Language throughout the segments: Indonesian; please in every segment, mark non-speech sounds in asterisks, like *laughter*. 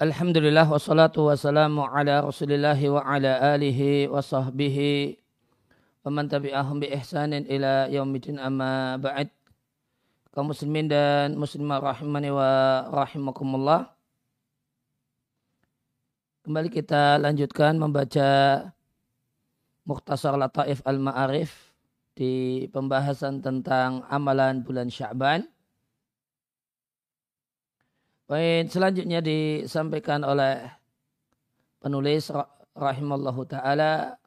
Alhamdulillah wassalatu wassalamu ala rasulillahi wa ala alihi wa sahbihi wa man tabi'ahum bi ihsanin ila yaumidin amma ba'd. Kaum muslimin dan muslimah rahimani wa rahimakumullah. Kembali kita lanjutkan membaca Mukhtasar Lataif Al-Ma'arif di pembahasan tentang amalan bulan Sya'ban Baik, selanjutnya disampaikan oleh penulis rahimallahu taala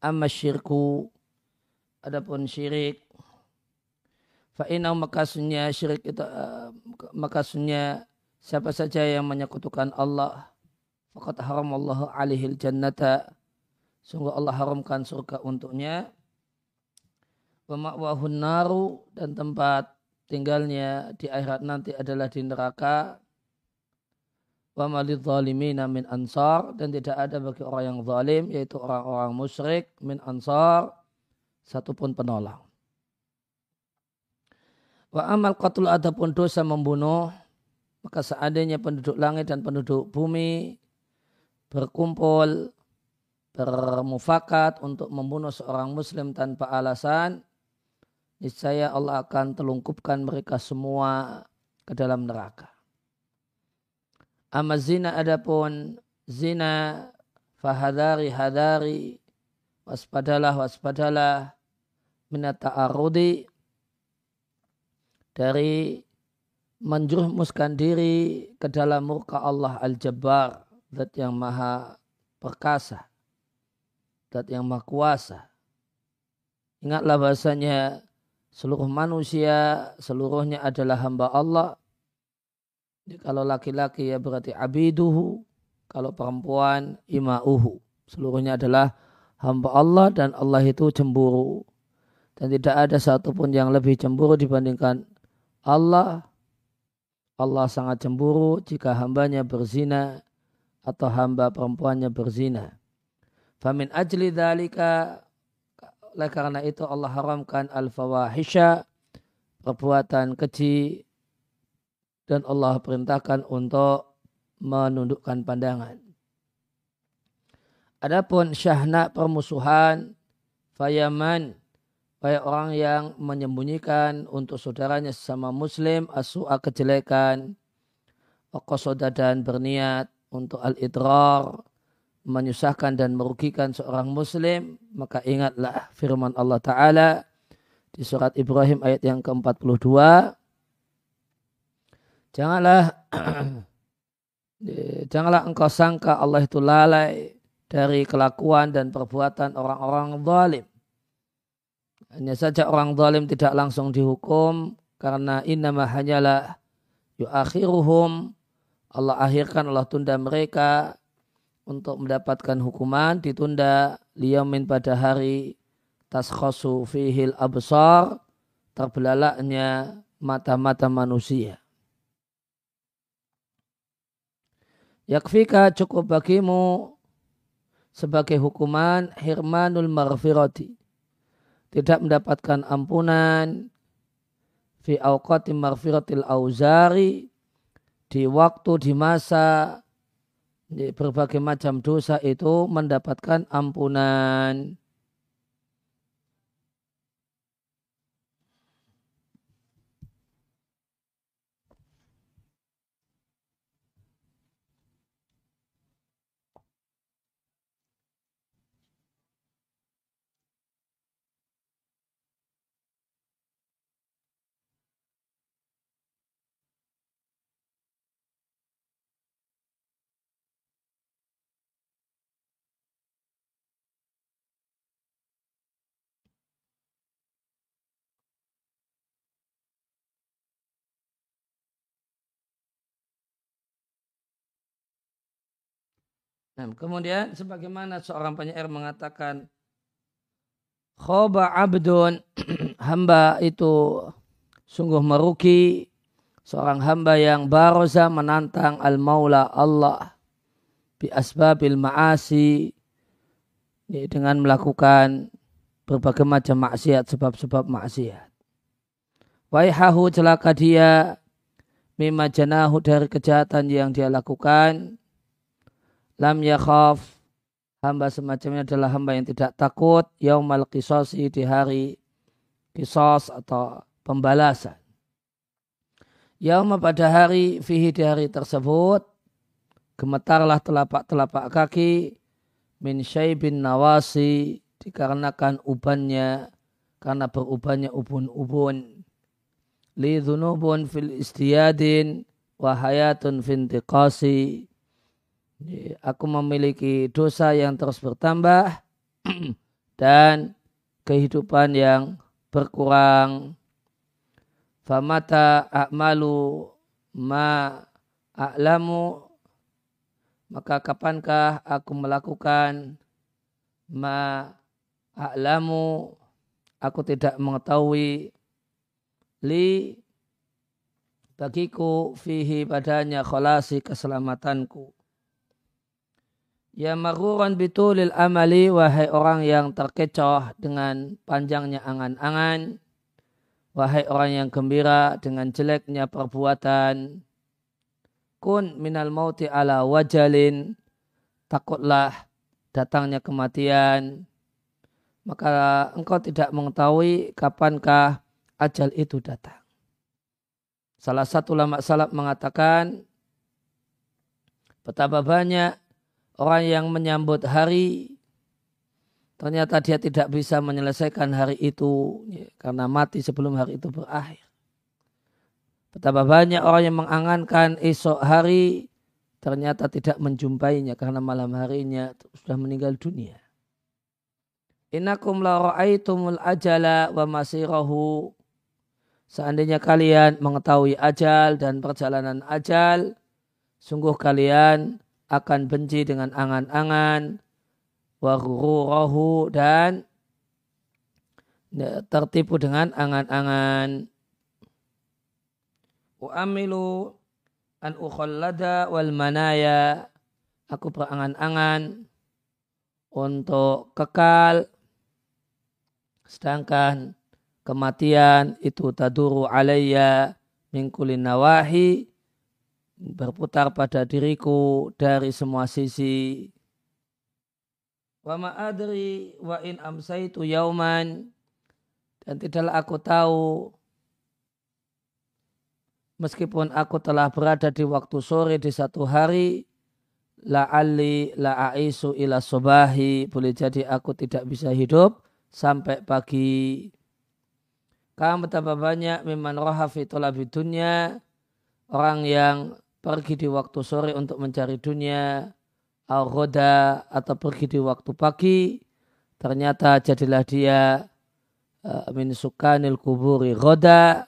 amma syirku adapun syirik. Fa inna makasnya syirik itu uh, makasnya siapa saja yang menyekutukan Allah faqad haramallahu alaihi jannata. Sungguh Allah haramkan surga untuknya. Wa ma'wahun naru dan tempat tinggalnya di akhirat nanti adalah di neraka wa malid zalimina min ansar dan tidak ada bagi orang yang zalim yaitu orang-orang musyrik min ansar satupun penolong. Wa amal qatul adapun dosa membunuh maka seandainya penduduk langit dan penduduk bumi berkumpul bermufakat untuk membunuh seorang muslim tanpa alasan niscaya Allah akan telungkupkan mereka semua ke dalam neraka. Amma zina adapun zina fahadari hadari waspadalah waspadalah minata arudi dari menjurumuskan diri ke dalam murka Allah Al-Jabbar zat yang maha perkasa zat yang maha kuasa. Ingatlah bahasanya seluruh manusia seluruhnya adalah hamba Allah jadi kalau laki-laki ya berarti abiduhu, kalau perempuan ima'uhu. Seluruhnya adalah hamba Allah dan Allah itu cemburu. Dan tidak ada satupun yang lebih cemburu dibandingkan Allah. Allah sangat cemburu jika hambanya berzina atau hamba perempuannya berzina. Famin ajli dalika oleh karena itu Allah haramkan al-fawahisha perbuatan keji dan Allah perintahkan untuk menundukkan pandangan. Adapun syahna permusuhan, fayaman, baik orang yang menyembunyikan untuk saudaranya sesama muslim, asu'a kejelekan, wakosoda dan berniat untuk al-idrar, menyusahkan dan merugikan seorang muslim, maka ingatlah firman Allah Ta'ala di surat Ibrahim ayat yang ke-42, Janganlah *clears throat* janganlah engkau sangka Allah itu lalai dari kelakuan dan perbuatan orang-orang zalim. Hanya saja orang zalim tidak langsung dihukum karena innama hanyalah yuakhiruhum Allah akhirkan Allah tunda mereka untuk mendapatkan hukuman ditunda liyamin pada hari taskhasu fihil absar terbelalaknya mata-mata manusia. Yakfika cukup bagimu sebagai hukuman hirmanul marfirati. Tidak mendapatkan ampunan fi awqati marfiratil auzari di waktu di masa di berbagai macam dosa itu mendapatkan ampunan. Nah, kemudian sebagaimana seorang penyair mengatakan khoba abdun *clears throat* hamba itu sungguh merugi seorang hamba yang baroza menantang al-maula Allah bi asbabil ma'asi dengan melakukan berbagai macam maksiat sebab-sebab maksiat. Waihahu celaka dia mimma janahu dari kejahatan yang dia lakukan lam yakhaf. Hamba semacamnya adalah hamba yang tidak takut. Yaumal qisasi di hari kisos atau pembalasan. Yauma pada hari fihi di hari tersebut gemetarlah telapak-telapak kaki min syaibin nawasi dikarenakan ubannya karena berubannya ubun-ubun. Li dhunubun fil istiyadin wa hayatun fintiqasi aku memiliki dosa yang terus bertambah *clears throat* dan kehidupan yang berkurang. Famata a'malu ma a'lamu? Maka kapankah aku melakukan ma a'lamu? Aku tidak mengetahui. Li bagiku fihi padanya kholasi keselamatanku Ya maruran bitulil amali wahai orang yang terkecoh dengan panjangnya angan-angan Wahai orang yang gembira dengan jeleknya perbuatan, kun minal mauti ala wajalin, takutlah datangnya kematian, maka engkau tidak mengetahui kapankah ajal itu datang. Salah satu lama salaf mengatakan, betapa banyak orang yang menyambut hari ternyata dia tidak bisa menyelesaikan hari itu ya, karena mati sebelum hari itu berakhir. Betapa banyak orang yang mengangankan esok hari ternyata tidak menjumpainya karena malam harinya sudah meninggal dunia. Innakum la ra'aitumul ajala wa masirahu. Seandainya kalian mengetahui ajal dan perjalanan ajal, sungguh kalian akan benci dengan angan-angan wa dan tertipu dengan angan-angan. Wa amilu an ukhallada wal manaya. Aku berangan-angan untuk kekal sedangkan kematian itu taduru alayya min nawahi berputar pada diriku dari semua sisi. Wa ma'adri wa in amsaitu yauman. Dan tidaklah aku tahu meskipun aku telah berada di waktu sore di satu hari la'alli la'aisu ila sobahi boleh jadi aku tidak bisa hidup sampai pagi. Kamu betapa banyak memang rohafi tolabi dunia orang yang pergi di waktu sore untuk mencari dunia al atau pergi di waktu pagi ternyata jadilah dia uh, min sukanil kuburi roda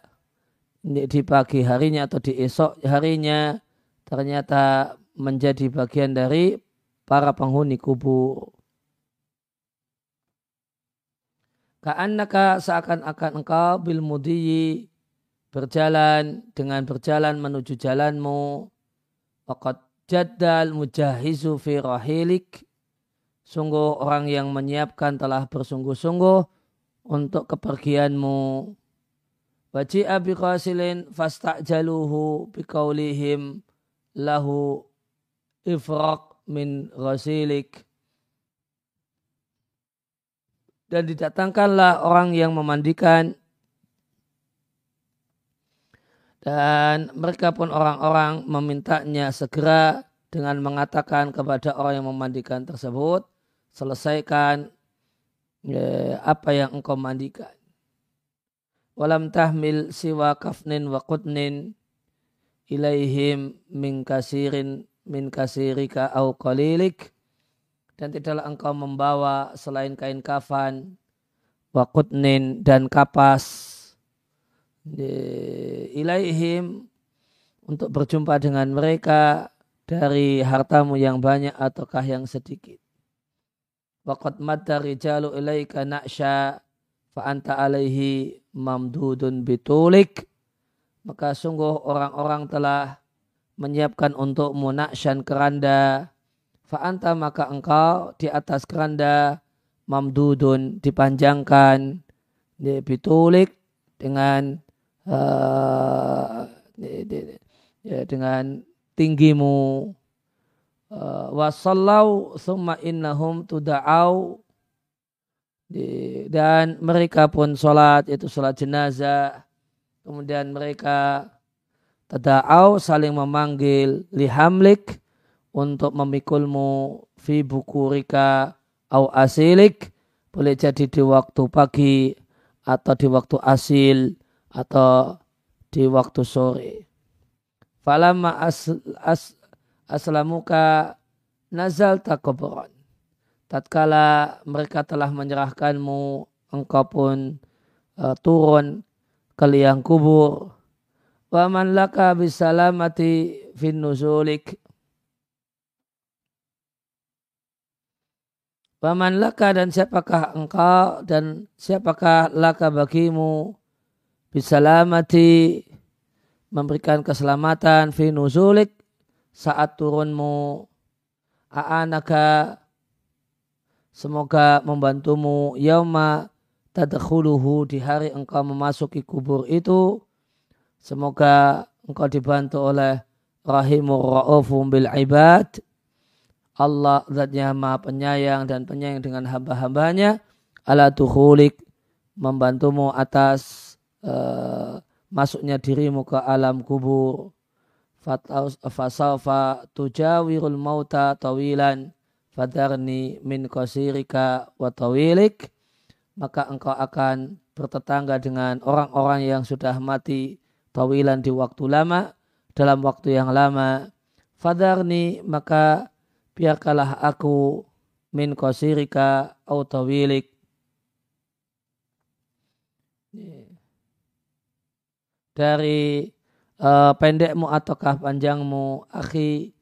di pagi harinya atau di esok harinya ternyata menjadi bagian dari para penghuni kubur. Ka'annaka seakan-akan engkau bil mudiyi berjalan dengan berjalan menuju jalanmu. Waqad jaddal mujahizu fi rahilik. Sungguh orang yang menyiapkan telah bersungguh-sungguh untuk kepergianmu. Waji'a bi qasilin fasta'jaluhu biqaulihim lahu ifraq min ghasilik. Dan didatangkanlah orang yang memandikan Dan mereka pun orang-orang memintanya segera dengan mengatakan kepada orang yang memandikan tersebut, selesaikan ya, apa yang engkau mandikan. Walam tahmil siwa kafnin wa qutnin ilaihim min kasirin min kasirika au qalilik dan tidaklah engkau membawa selain kain kafan wa qutnin dan kapas ilaihim untuk berjumpa dengan mereka dari hartamu yang banyak ataukah yang sedikit. Waqad madda rijalu ilaika na'sya fa anta alaihi mamdudun bitulik. Maka sungguh orang-orang telah menyiapkan untuk munaksyan keranda. Fa anta maka engkau di atas keranda mamdudun dipanjangkan bitulik dengan ya, dengan tinggimu uh, wasallau thumma innahum tuda'au. Dan mereka pun sholat itu sholat jenazah. Kemudian mereka tada'au saling memanggil lihamlik untuk memikulmu fi bukurika au asilik. Boleh jadi di waktu pagi atau di waktu asil atau di waktu sore. Falamma as, as, aslamuka nazal takobron. Tatkala mereka telah menyerahkanmu, engkau pun uh, turun ke liang kubur. Waman laka bisalamati fin nuzulik. Waman laka dan siapakah engkau dan siapakah laka bagimu bisalamati memberikan keselamatan fi nuzulik saat turunmu. A'anaka semoga membantumu. Yauma tadkhuluhu di hari engkau memasuki kubur itu semoga engkau dibantu oleh rahimur ra'ufum bil ibad. Allah zatnya maha penyayang dan penyayang dengan hamba-hambanya. Ala tukhulik membantumu atas uh, masuknya dirimu ke alam kubur. Fasaufa tujawirul mauta tawilan. Fadarni min qasirika wa tawilik. Maka engkau akan bertetangga dengan orang-orang yang sudah mati tawilan di waktu lama dalam waktu yang lama. Fadarni maka biarkanlah aku min qasirika au tawilik dari uh, pendekmu ataukah panjangmu akhi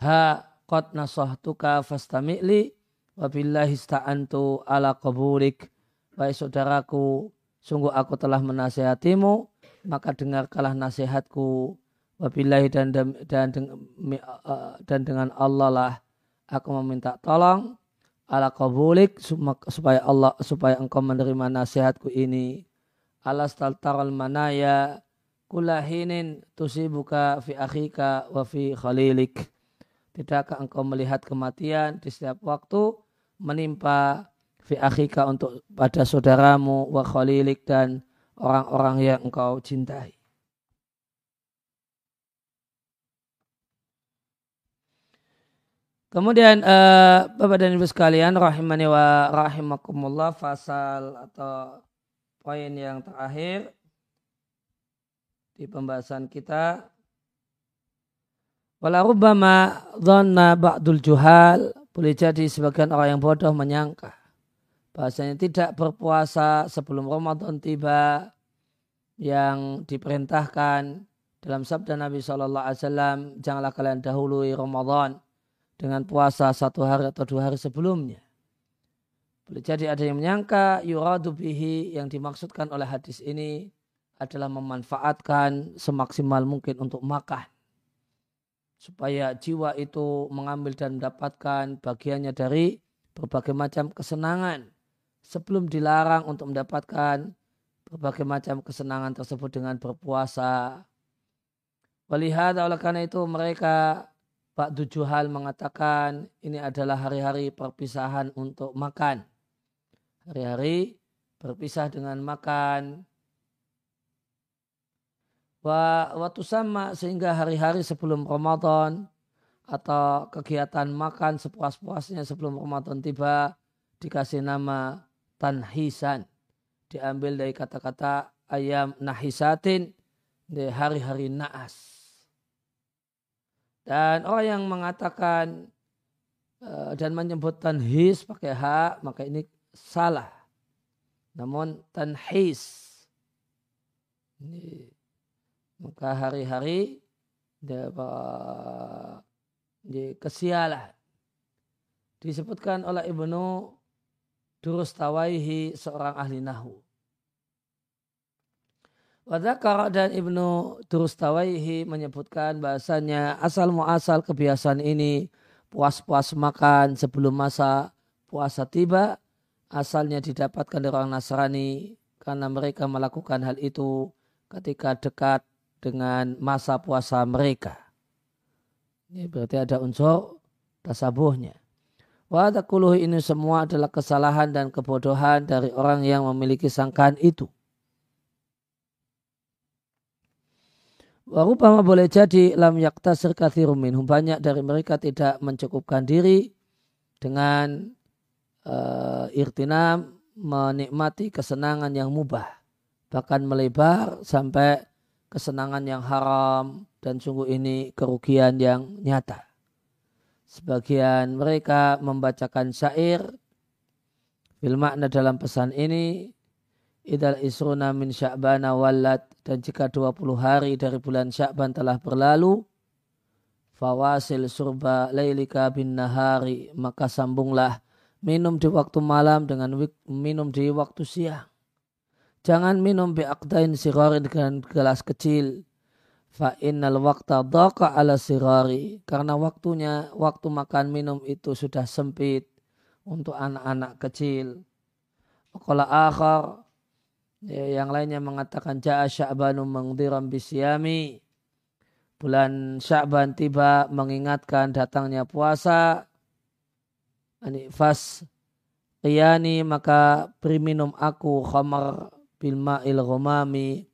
ha qad nasahtuka fastami'li wabillahi sta'antu ala qabulik. Baik saudaraku sungguh aku telah menasehatimu maka dengarkanlah nasihatku. Wabillahi dan dan, dan, uh, dan dengan Allah lah aku meminta tolong ala qabulik supaya Allah supaya engkau menerima nasihatku ini alas taltaral manaya kulahinin tusibuka fi akhika wa fi khalilik. Tidakkah engkau melihat kematian di setiap waktu menimpa fi akhika untuk pada saudaramu wa khalilik dan orang-orang yang engkau cintai. Kemudian uh, Bapak dan Ibu sekalian rahimani wa rahimakumullah fasal atau poin yang terakhir di pembahasan kita Wala rubbama dhanna ba'dul juhal boleh jadi sebagian orang yang bodoh menyangka bahasanya tidak berpuasa sebelum Ramadan tiba yang diperintahkan dalam sabda Nabi Shallallahu Alaihi Wasallam janganlah kalian dahului Ramadan dengan puasa satu hari atau dua hari sebelumnya. Boleh jadi ada yang menyangka yuradu bihi yang dimaksudkan oleh hadis ini adalah memanfaatkan semaksimal mungkin untuk makan. Supaya jiwa itu mengambil dan mendapatkan bagiannya dari berbagai macam kesenangan. Sebelum dilarang untuk mendapatkan berbagai macam kesenangan tersebut dengan berpuasa. Melihat oleh karena itu mereka Pak Dujuhal mengatakan ini adalah hari-hari perpisahan untuk makan hari-hari berpisah dengan makan. Wa waktu sama sehingga hari-hari sebelum Ramadan atau kegiatan makan sepuas-puasnya sebelum Ramadan tiba dikasih nama tanhisan. Diambil dari kata-kata ayam nahisatin di hari-hari naas. Dan orang yang mengatakan eh, dan menyebut tanhis pakai hak maka ini salah. Namun tanhis. Ini, maka hari-hari kesialan. Disebutkan oleh Ibnu Durustawaihi seorang ahli nahu. Wadakar dan Ibnu Durustawaihi menyebutkan bahasanya asal muasal kebiasaan ini puas-puas makan sebelum masa puasa tiba asalnya didapatkan dari orang Nasrani karena mereka melakukan hal itu ketika dekat dengan masa puasa mereka. Ini berarti ada unsur tasabuhnya. Wa ini semua adalah kesalahan dan kebodohan dari orang yang memiliki sangkaan itu. Warupama boleh jadi lam yaktasir kathirum minhum. Banyak dari mereka tidak mencukupkan diri dengan uh, irtinam menikmati kesenangan yang mubah. Bahkan melebar sampai kesenangan yang haram dan sungguh ini kerugian yang nyata. Sebagian mereka membacakan syair. Bil makna dalam pesan ini idal isruna min sya'bana walad dan jika 20 hari dari bulan sya'ban telah berlalu fawasil surba lailika bin nahari maka sambunglah minum di waktu malam dengan minum di waktu siang jangan minum bi'aqdain sirari dengan gelas kecil fa innal waqta dhaqa ala sirari karena waktunya waktu makan minum itu sudah sempit untuk anak-anak kecil Qala akhar Ya, yang lainnya mengatakan ja'a sya'banu mengdiram bisyami. Bulan Sya'ban tiba mengingatkan datangnya puasa. Ini fas qiyani maka beri minum aku khamar bil ma'il ghamami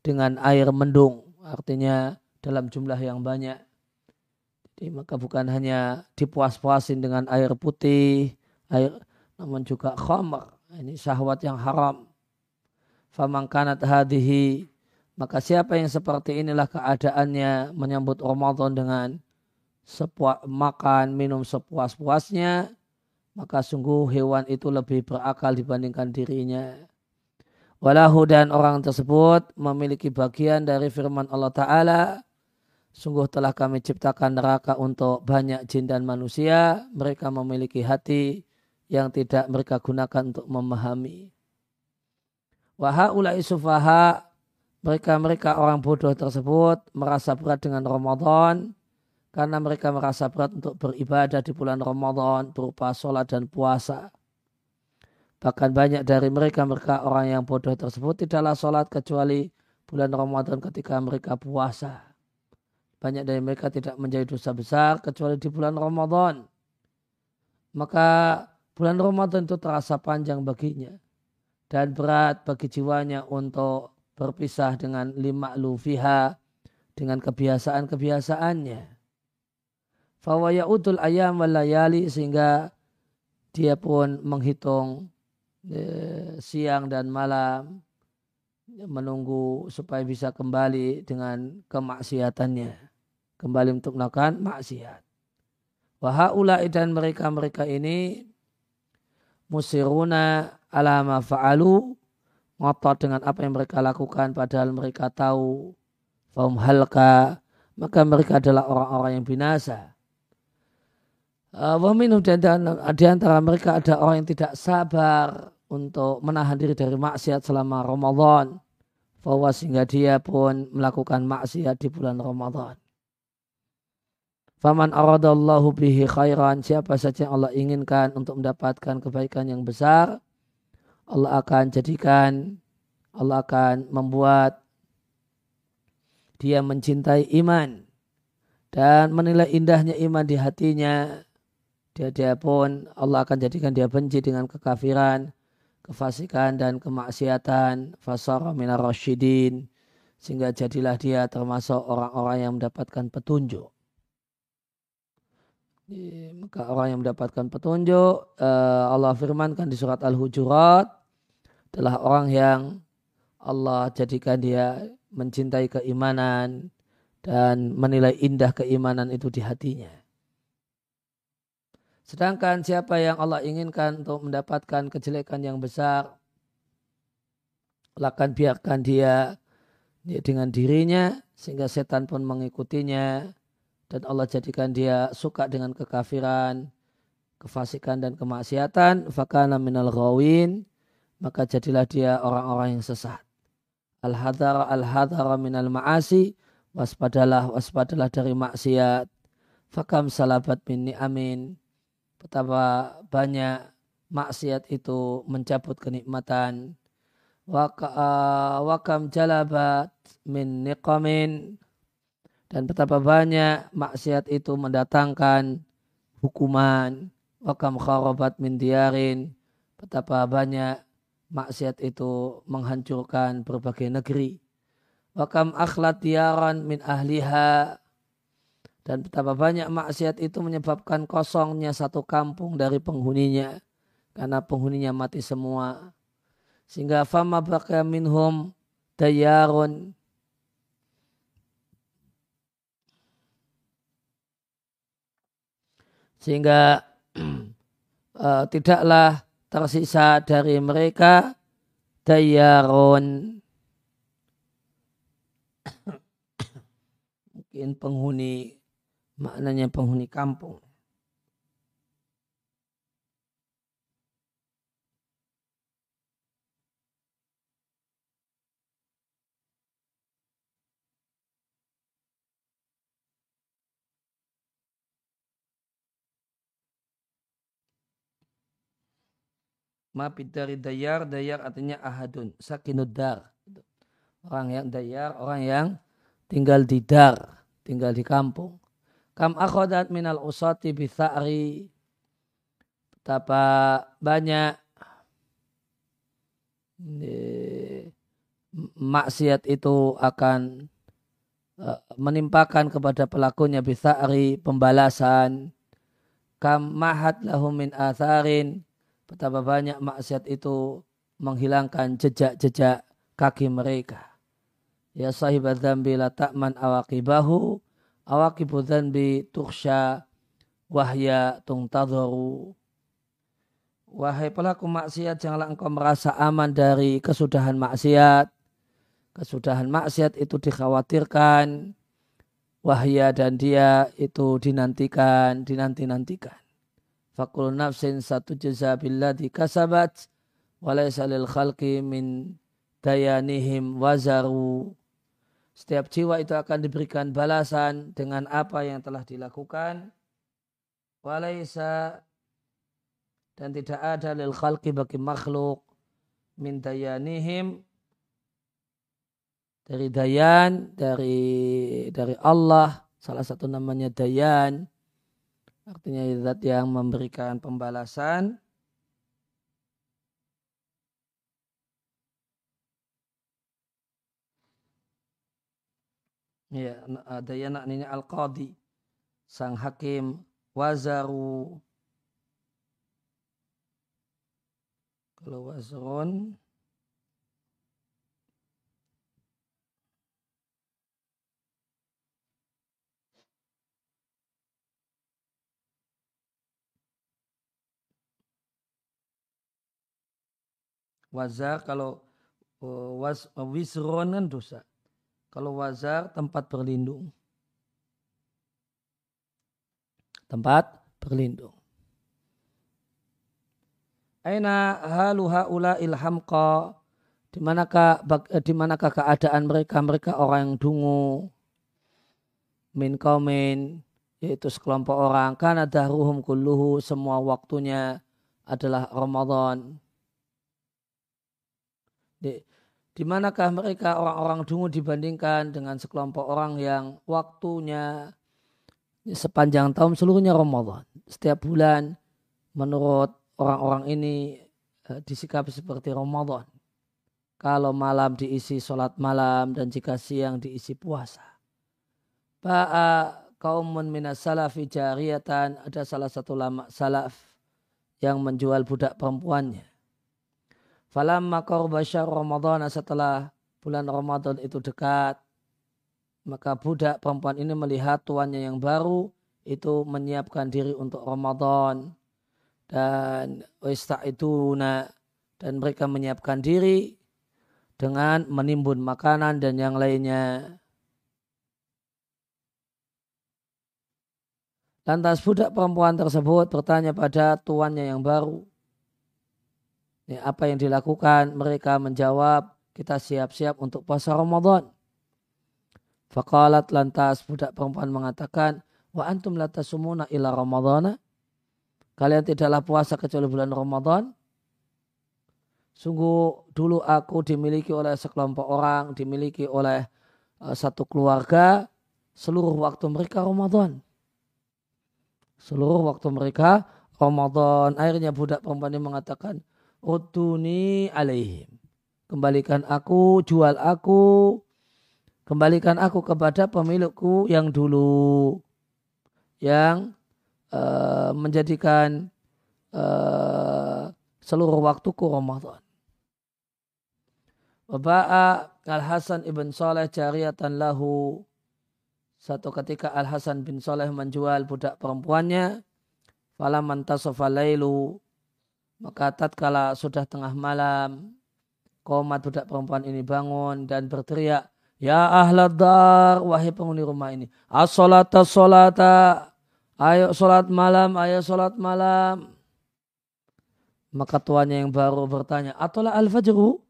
dengan air mendung. Artinya dalam jumlah yang banyak. Jadi maka bukan hanya dipuas-puasin dengan air putih, air namun juga khamar. Ini syahwat yang haram famangkanat hadihi maka siapa yang seperti inilah keadaannya menyambut Ramadan dengan sepuas, makan minum sepuas-puasnya maka sungguh hewan itu lebih berakal dibandingkan dirinya. Walahu dan orang tersebut memiliki bagian dari firman Allah Ta'ala. Sungguh telah kami ciptakan neraka untuk banyak jin dan manusia. Mereka memiliki hati yang tidak mereka gunakan untuk memahami. Wahaulai sufaha mereka-mereka orang bodoh tersebut merasa berat dengan Ramadan karena mereka merasa berat untuk beribadah di bulan Ramadan berupa sholat dan puasa. Bahkan banyak dari mereka mereka orang yang bodoh tersebut tidaklah sholat kecuali bulan Ramadan ketika mereka puasa. Banyak dari mereka tidak menjadi dosa besar kecuali di bulan Ramadan. Maka bulan Ramadan itu terasa panjang baginya dan berat bagi jiwanya untuk berpisah dengan lima lufiha dengan kebiasaan-kebiasaannya. Fawaya utul ayam walayali sehingga dia pun menghitung eh, siang dan malam menunggu supaya bisa kembali dengan kemaksiatannya. Kembali untuk melakukan maksiat. Wahaulai dan mereka-mereka ini musiruna alama fa'alu ngotot dengan apa yang mereka lakukan padahal mereka tahu faum halka maka mereka adalah orang-orang yang binasa. Uh, Waminu dan, dan di antara mereka ada orang yang tidak sabar untuk menahan diri dari maksiat selama Ramadan. Bahwa sehingga dia pun melakukan maksiat di bulan Ramadan. Faman aradallahu bihi khairan siapa saja yang Allah inginkan untuk mendapatkan kebaikan yang besar Allah akan jadikan, Allah akan membuat dia mencintai iman dan menilai indahnya iman di hatinya. Dia, dia pun Allah akan jadikan dia benci dengan kekafiran, kefasikan dan kemaksiatan. Fasara minar rasyidin. Sehingga jadilah dia termasuk orang-orang yang mendapatkan petunjuk. Maka orang yang mendapatkan petunjuk, eh, Allah firmankan di surat Al-Hujurat, adalah orang yang Allah jadikan dia mencintai keimanan dan menilai indah keimanan itu di hatinya. Sedangkan siapa yang Allah inginkan untuk mendapatkan kejelekan yang besar, akan biarkan dia dengan dirinya sehingga setan pun mengikutinya dan Allah jadikan dia suka dengan kekafiran, kefasikan dan kemaksiatan, fakana minal ghawin, maka jadilah dia orang-orang yang sesat. Al-hadar al-hadar minal ma'asi, waspadalah waspadalah dari maksiat. Fakam salabat min ni'amin. Betapa banyak maksiat itu mencabut kenikmatan. Wakam jalabat min niqamin. Dan betapa banyak maksiat itu mendatangkan hukuman. Wakam kharabat min diarin. Betapa banyak maksiat itu menghancurkan berbagai negeri. Wakam akhlat diaran min ahliha. Dan betapa banyak maksiat itu menyebabkan kosongnya satu kampung dari penghuninya. Karena penghuninya mati semua. Sehingga fama baka minhum dayarun sehingga uh, *clears throat* tidaklah tersisa dari mereka dayarun *clears throat* mungkin penghuni maknanya penghuni kampung. Ma dari dayar dayar artinya ahadun sakinud dar. Orang yang dayar orang yang tinggal di dar tinggal di kampung kam akhodat minal usati bitha'ri. Betapa banyak maksiat itu akan e, menimpakan kepada pelakunya bisa'ri pembalasan. Kam mahat lahum min atharin. Betapa banyak maksiat itu menghilangkan jejak-jejak kaki mereka. Ya sahibat dzambi la ta'man awaqibahu awaqibu dzambi tukhsha wahya tungtadharu. Wahai pelaku maksiat janganlah engkau merasa aman dari kesudahan maksiat. Kesudahan maksiat itu dikhawatirkan. Wahya dan dia itu dinantikan, dinanti-nantikan. Fakul nafsin satu jaza di kasabat walaysa lil khalqi min dayanihim wazaru. Setiap jiwa itu akan diberikan balasan dengan apa yang telah dilakukan. Walaysa dan tidak ada lil khalqi bagi makhluk min dayanihim. Dari dayan dari dari Allah salah satu namanya dayan. Artinya zat yang memberikan pembalasan ya ada yang ini al qadi sang hakim wazaru kalau wazron Wazar kalau uh, was, uh, wisron kan dosa. Kalau wazar tempat berlindung. Tempat berlindung. Aina halu haula ilhamqa? Di manakah eh, di manakah keadaan mereka? Mereka orang yang dungu. Min kaumin yaitu sekelompok orang. Karena dahruhum kulluhu semua waktunya adalah Ramadan di manakah mereka orang-orang dungu dibandingkan dengan sekelompok orang yang waktunya sepanjang tahun seluruhnya Ramadan. Setiap bulan menurut orang-orang ini eh, disikapi seperti Ramadan. Kalau malam diisi sholat malam dan jika siang diisi puasa. Ba'a kaumun minas salafi jariyatan ada salah satu lama salaf yang menjual budak perempuannya. Falamma qarba Ramadan setelah bulan Ramadan itu dekat, maka budak perempuan ini melihat tuannya yang baru itu menyiapkan diri untuk Ramadan dan itu dan mereka menyiapkan diri dengan menimbun makanan dan yang lainnya. Lantas budak perempuan tersebut bertanya pada tuannya yang baru, Ya, apa yang dilakukan? Mereka menjawab, kita siap-siap untuk puasa Ramadan. Fakalat lantas budak perempuan mengatakan, Wa antum latasumuna ila Ramadana. Kalian tidaklah puasa kecuali bulan Ramadan. Sungguh dulu aku dimiliki oleh sekelompok orang, dimiliki oleh uh, satu keluarga seluruh waktu mereka Ramadan. Seluruh waktu mereka Ramadan. Akhirnya budak perempuan ini mengatakan, Utuni alaihim. Kembalikan aku, jual aku, kembalikan aku kepada pemilikku yang dulu. Yang uh, menjadikan uh, seluruh waktuku Ramadan. Bapak Al-Hasan ibn Saleh jariatan lahu. Satu ketika Al-Hasan bin Saleh menjual budak perempuannya. Falaman tasofa laylu. Maka tatkala sudah tengah malam. Komat budak perempuan ini bangun dan berteriak. Ya ahlad dar, wahai penghuni rumah ini. As-salata salata. Ayo sholat malam, ayo sholat malam. Maka tuannya yang baru bertanya, Atolah al-fajru?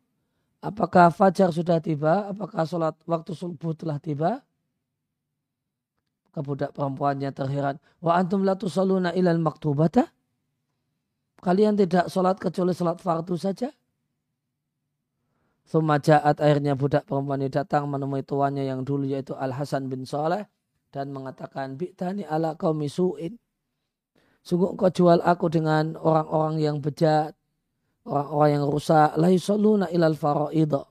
Apakah fajar sudah tiba? Apakah sholat waktu subuh telah tiba? Kebudak perempuannya terheran. Wa antum la tusalluna ilal maktubata? Kalian tidak sholat kecuali sholat fardu saja? Sumajaat akhirnya budak perempuan ini datang menemui tuannya yang dulu yaitu Al-Hasan bin Saleh dan mengatakan bi'tani ala kaum su'in. Sungguh kau jual aku dengan orang-orang yang bejat orang-orang yang rusak la yusalluna ilal faraidha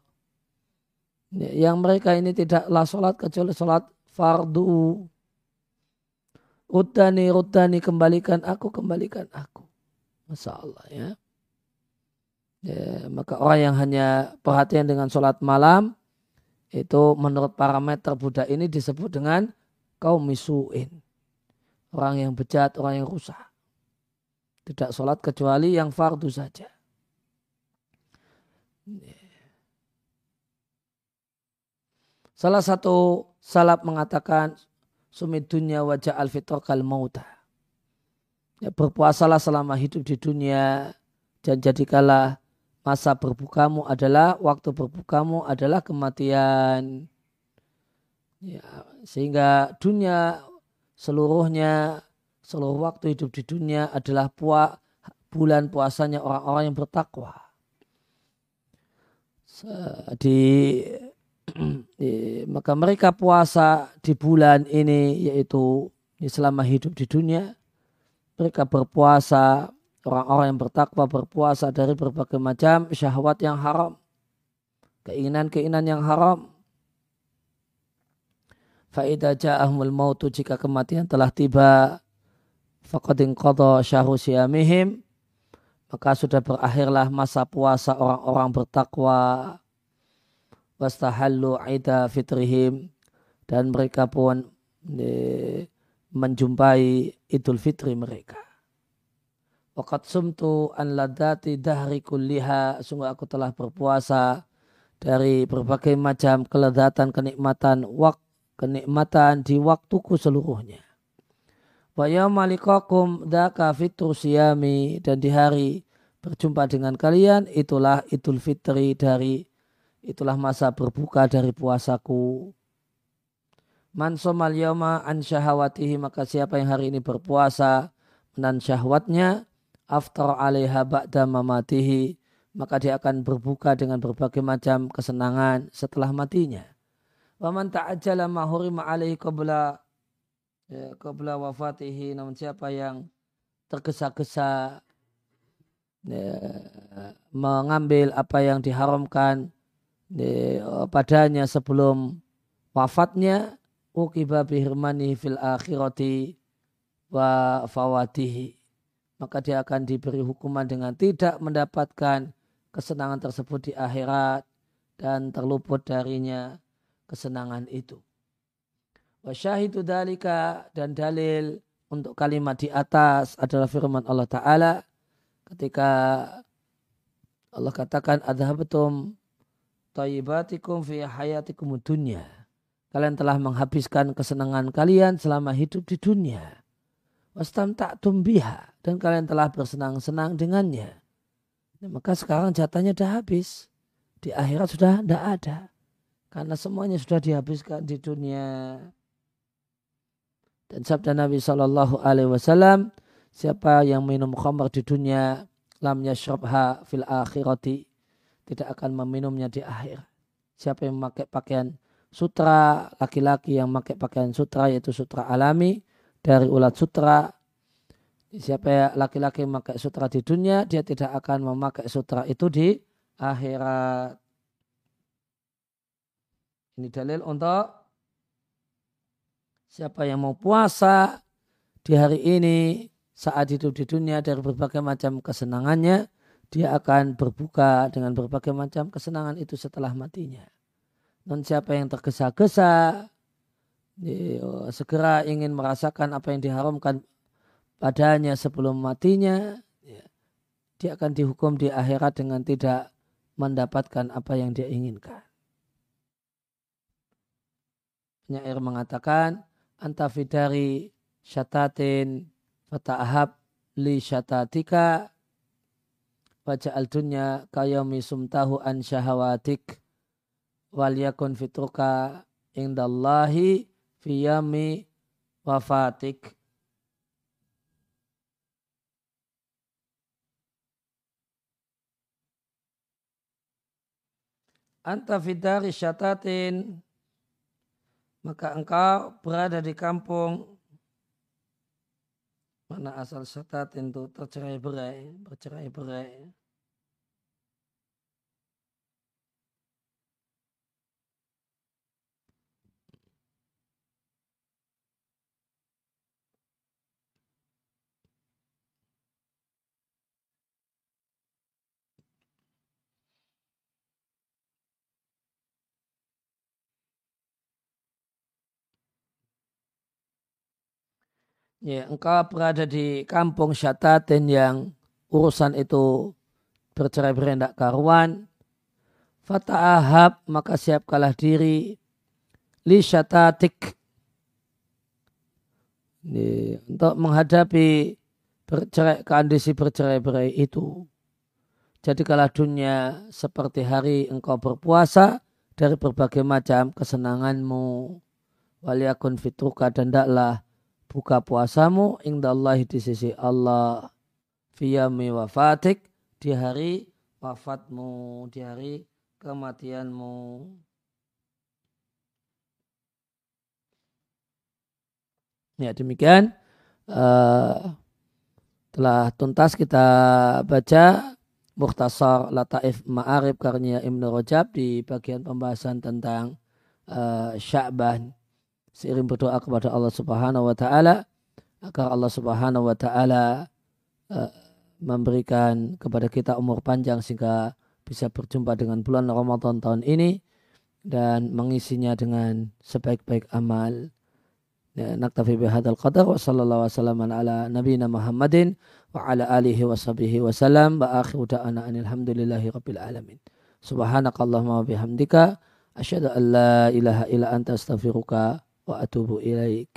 yang mereka ini tidaklah sholat kecuali sholat fardu Rutani, rutani, kembalikan aku, kembalikan aku. Masya Allah ya. ya. Maka orang yang hanya perhatian dengan sholat malam, itu menurut parameter budak ini disebut dengan kaum misuin. Orang yang bejat, orang yang rusak. Tidak sholat kecuali yang fardu saja. Salah satu salaf mengatakan sumit dunia wajah al kal mauta. Ya, berpuasalah selama hidup di dunia dan jadikanlah masa berbukamu adalah waktu berbukamu adalah kematian. Ya, sehingga dunia seluruhnya seluruh waktu hidup di dunia adalah puak bulan puasanya orang-orang yang bertakwa di, *clears throat* di maka mereka puasa di bulan ini yaitu selama hidup di dunia mereka berpuasa orang-orang yang bertakwa berpuasa dari berbagai macam syahwat yang haram keinginan-keinginan yang haram. Faidah ja'ahumul mautu jika kematian telah tiba faqadin qadha syahru siyamihim maka sudah berakhirlah masa puasa orang-orang bertakwa. Wastahallu aida fitrihim dan mereka pun e, menjumpai idul fitri mereka. Waqat sumtu an ladati dahri kulliha sungguh aku telah berpuasa dari berbagai macam kelezatan kenikmatan wak kenikmatan di waktuku seluruhnya. Wa yamalikakum daka fitru siyami dan di hari berjumpa dengan kalian itulah idul fitri dari itulah masa berbuka dari puasaku. Man somal yawma an syahawatihi maka siapa yang hari ini berpuasa menan syahwatnya aftar alaiha ba'da mamatihi maka dia akan berbuka dengan berbagai macam kesenangan setelah matinya. Waman ta'ajjala ma hurima alaihi qabla ya, qabla wafatihi namun siapa yang tergesa-gesa ya, mengambil apa yang diharamkan ya, padanya sebelum wafatnya ukiba bihirmani fil akhirati wa fawatihi maka dia akan diberi hukuman dengan tidak mendapatkan kesenangan tersebut di akhirat dan terluput darinya kesenangan itu. Wasyahidu dalika dan dalil untuk kalimat di atas adalah firman Allah Ta'ala ketika Allah katakan adhabatum tayyibatikum fi hayatikum dunya. Kalian telah menghabiskan kesenangan kalian selama hidup di dunia. Wastam tak tumbiha dan kalian telah bersenang-senang dengannya. Nah, maka sekarang jatahnya sudah habis. Di akhirat sudah tidak ada. Karena semuanya sudah dihabiskan di dunia. Dan sabda Nabi Wasallam, siapa yang minum khamr di dunia, lam yashrabha fil akhirati, tidak akan meminumnya di akhir. Siapa yang memakai pakaian sutra laki-laki yang memakai pakaian sutra yaitu sutra alami dari ulat sutra siapa ya laki-laki memakai sutra di dunia dia tidak akan memakai sutra itu di akhirat ini dalil untuk siapa yang mau puasa di hari ini saat hidup di dunia dari berbagai macam kesenangannya, dia akan berbuka dengan berbagai macam kesenangan itu setelah matinya. Non siapa yang tergesa-gesa, oh, segera ingin merasakan apa yang diharamkan padanya sebelum matinya, ya, dia akan dihukum di akhirat dengan tidak mendapatkan apa yang dia inginkan. Penyair mengatakan, antafidari syatatin fata'ahab li syatatika waja'al dunya kayomi sumtahu an syahawatik wal yakun fitruka indallahi fiyami wafatik anta fidari syatatin maka engkau berada di kampung mana asal syatat itu tercerai berai, bercerai berai. Ya, engkau berada di kampung syatatin yang urusan itu bercerai berendak karuan, fata'ahab maka siapkalah diri li syatatik ini, untuk menghadapi bercerai, kondisi bercerai berai itu. Jadikanlah dunia seperti hari engkau berpuasa dari berbagai macam kesenanganmu. Waliyakun fitruka dan daklah buka puasamu indallahi di sisi Allah fiyami wafatik di hari wafatmu di hari kematianmu. Ya demikian uh, telah tuntas kita baca Mukhtasar Lataif Ma'arif karya Ibn Rajab di bagian pembahasan tentang uh, Sya'ban seiring berdoa kepada Allah Subhanahu wa taala agar Allah Subhanahu wa taala uh, memberikan kepada kita umur panjang sehingga bisa berjumpa dengan bulan Ramadan tahun ini dan mengisinya dengan sebaik-baik amal. Ya, naktafi bihadzal qadar wa sallallahu wasallam ala nabiyina Muhammadin wa ala alihi wa sahbihi wa salam wa akhiru da'ana alhamdulillahi rabbil alamin. Subhanakallahumma wa bihamdika asyhadu an la ilaha illa anta astaghfiruka wa atubu ilaik.